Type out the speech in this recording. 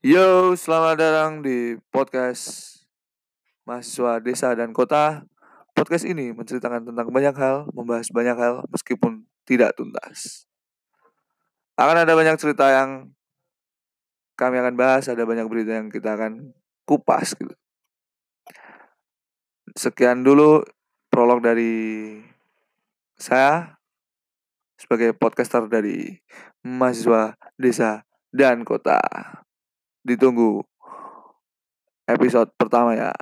Yo, selamat datang di podcast mahasiswa desa dan kota. Podcast ini menceritakan tentang banyak hal, membahas banyak hal meskipun tidak tuntas. Akan ada banyak cerita yang kami akan bahas, ada banyak berita yang kita akan kupas gitu. Sekian dulu prolog dari saya sebagai podcaster dari mahasiswa desa dan kota. Ditunggu episode pertama ya.